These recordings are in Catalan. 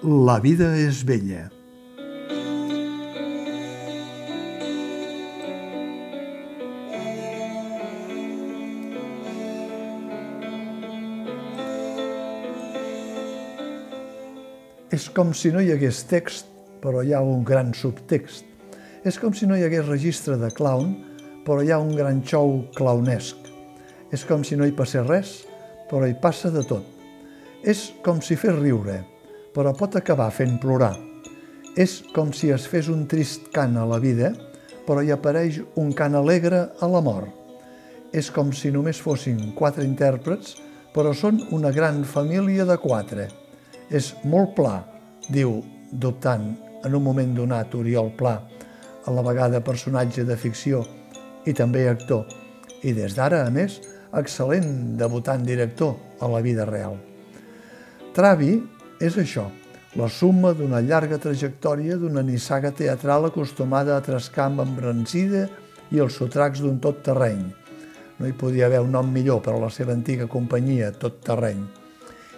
La vida és bella. És com si no hi hagués text, però hi ha un gran subtext. És com si no hi hagués registre de clown, però hi ha un gran xou clownesc. És com si no hi passés res, però hi passa de tot. És com si fes riure, però pot acabar fent plorar. És com si es fes un trist cant a la vida, però hi apareix un cant alegre a la mort. És com si només fossin quatre intèrprets, però són una gran família de quatre. És molt pla, diu, dubtant en un moment donat Oriol Pla, a la vegada personatge de ficció i també actor, i des d'ara, a més, excel·lent debutant director a la vida real. Travi és això, la suma d'una llarga trajectòria d'una nissaga teatral acostumada a trascar amb embrancida i els sotracs d'un tot terreny. No hi podia haver un nom millor per a la seva antiga companyia, tot terreny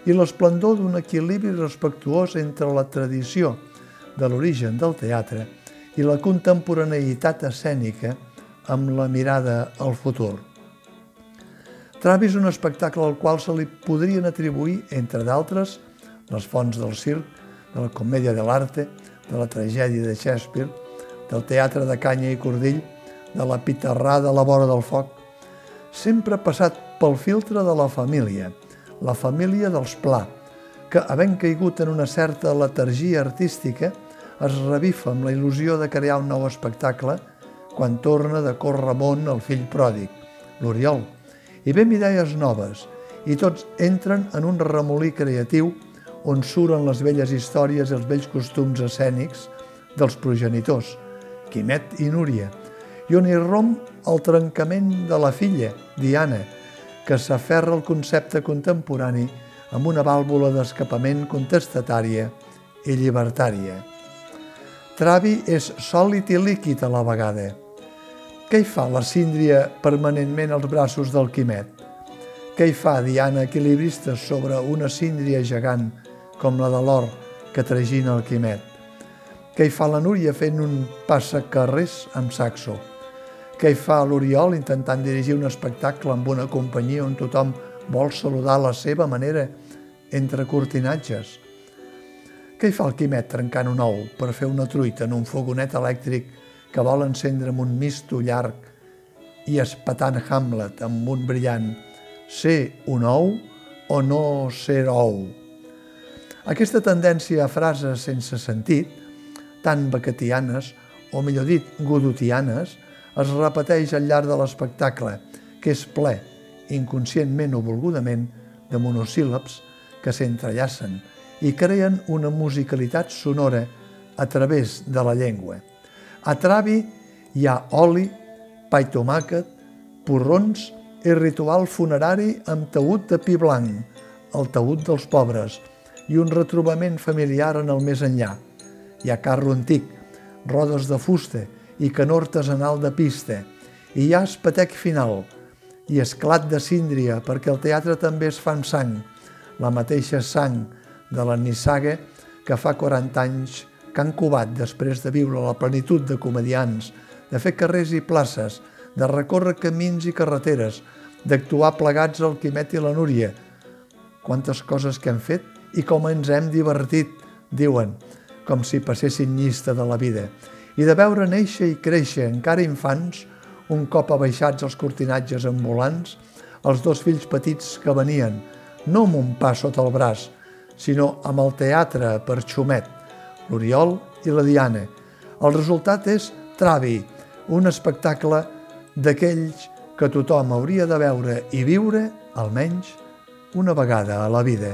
i l'esplendor d'un equilibri respectuós entre la tradició de l'origen del teatre i la contemporaneïtat escènica amb la mirada al futur. Travi és un espectacle al qual se li podrien atribuir, entre d'altres, les fonts del circ, de la comèdia de l'arte, de la tragèdia de Shakespeare, del teatre de canya i cordill, de la pitarrada a la vora del foc, sempre passat pel filtre de la família, la família dels Pla, que, havent caigut en una certa letargia artística, es revifa amb la il·lusió de crear un nou espectacle quan torna de córrer món el fill pròdig, l'Oriol, i ve idees noves, i tots entren en un remolí creatiu on suren les velles històries i els vells costums escènics dels progenitors, Quimet i Núria, i on hi rom el trencament de la filla, Diana, que s'aferra al concepte contemporani amb una vàlvula d'escapament contestatària i llibertària. Travi és sòlid i líquid a la vegada. Què hi fa la síndria permanentment als braços del Quimet? Què hi fa Diana equilibrista sobre una síndria gegant com la de l'or que tragina el Quimet? Què hi fa la Núria fent un passacarrers amb saxo? Què hi fa l'Oriol intentant dirigir un espectacle amb una companyia on tothom vol saludar la seva manera entre cortinatges? Què hi fa el Quimet trencant un ou per fer una truita en un fogonet elèctric que vol encendre amb un misto llarg i espatant Hamlet amb un brillant ser un ou o no ser ou? Aquesta tendència a frases sense sentit, tan becatianes, o millor dit, godotianes, es repeteix al llarg de l'espectacle, que és ple, inconscientment o volgudament, de monosíl·labs que s'entrellacen i creen una musicalitat sonora a través de la llengua. A Travi hi ha oli, pa i tomàquet, porrons i ritual funerari amb taüt de pi blanc, el taüt dels pobres, i un retrobament familiar en el més enllà. Hi ha carro antic, rodes de fusta i canó artesanal de pista, i hi ha espatec final i esclat de síndria, perquè el teatre també es fa amb sang, la mateixa sang de la nissaga que fa 40 anys que han cubat després de viure la plenitud de comedians, de fer carrers i places, de recórrer camins i carreteres, d'actuar plegats al Quimet i la Núria. Quantes coses que hem fet i com ens hem divertit, diuen, com si passessin llista de la vida i de veure néixer i créixer, encara infants, un cop abaixats els cortinatges ambulants, els dos fills petits que venien, no amb un pas sota el braç, sinó amb el teatre per xumet, l'Oriol i la Diana. El resultat és Travi, un espectacle d'aquells que tothom hauria de veure i viure, almenys, una vegada a la vida.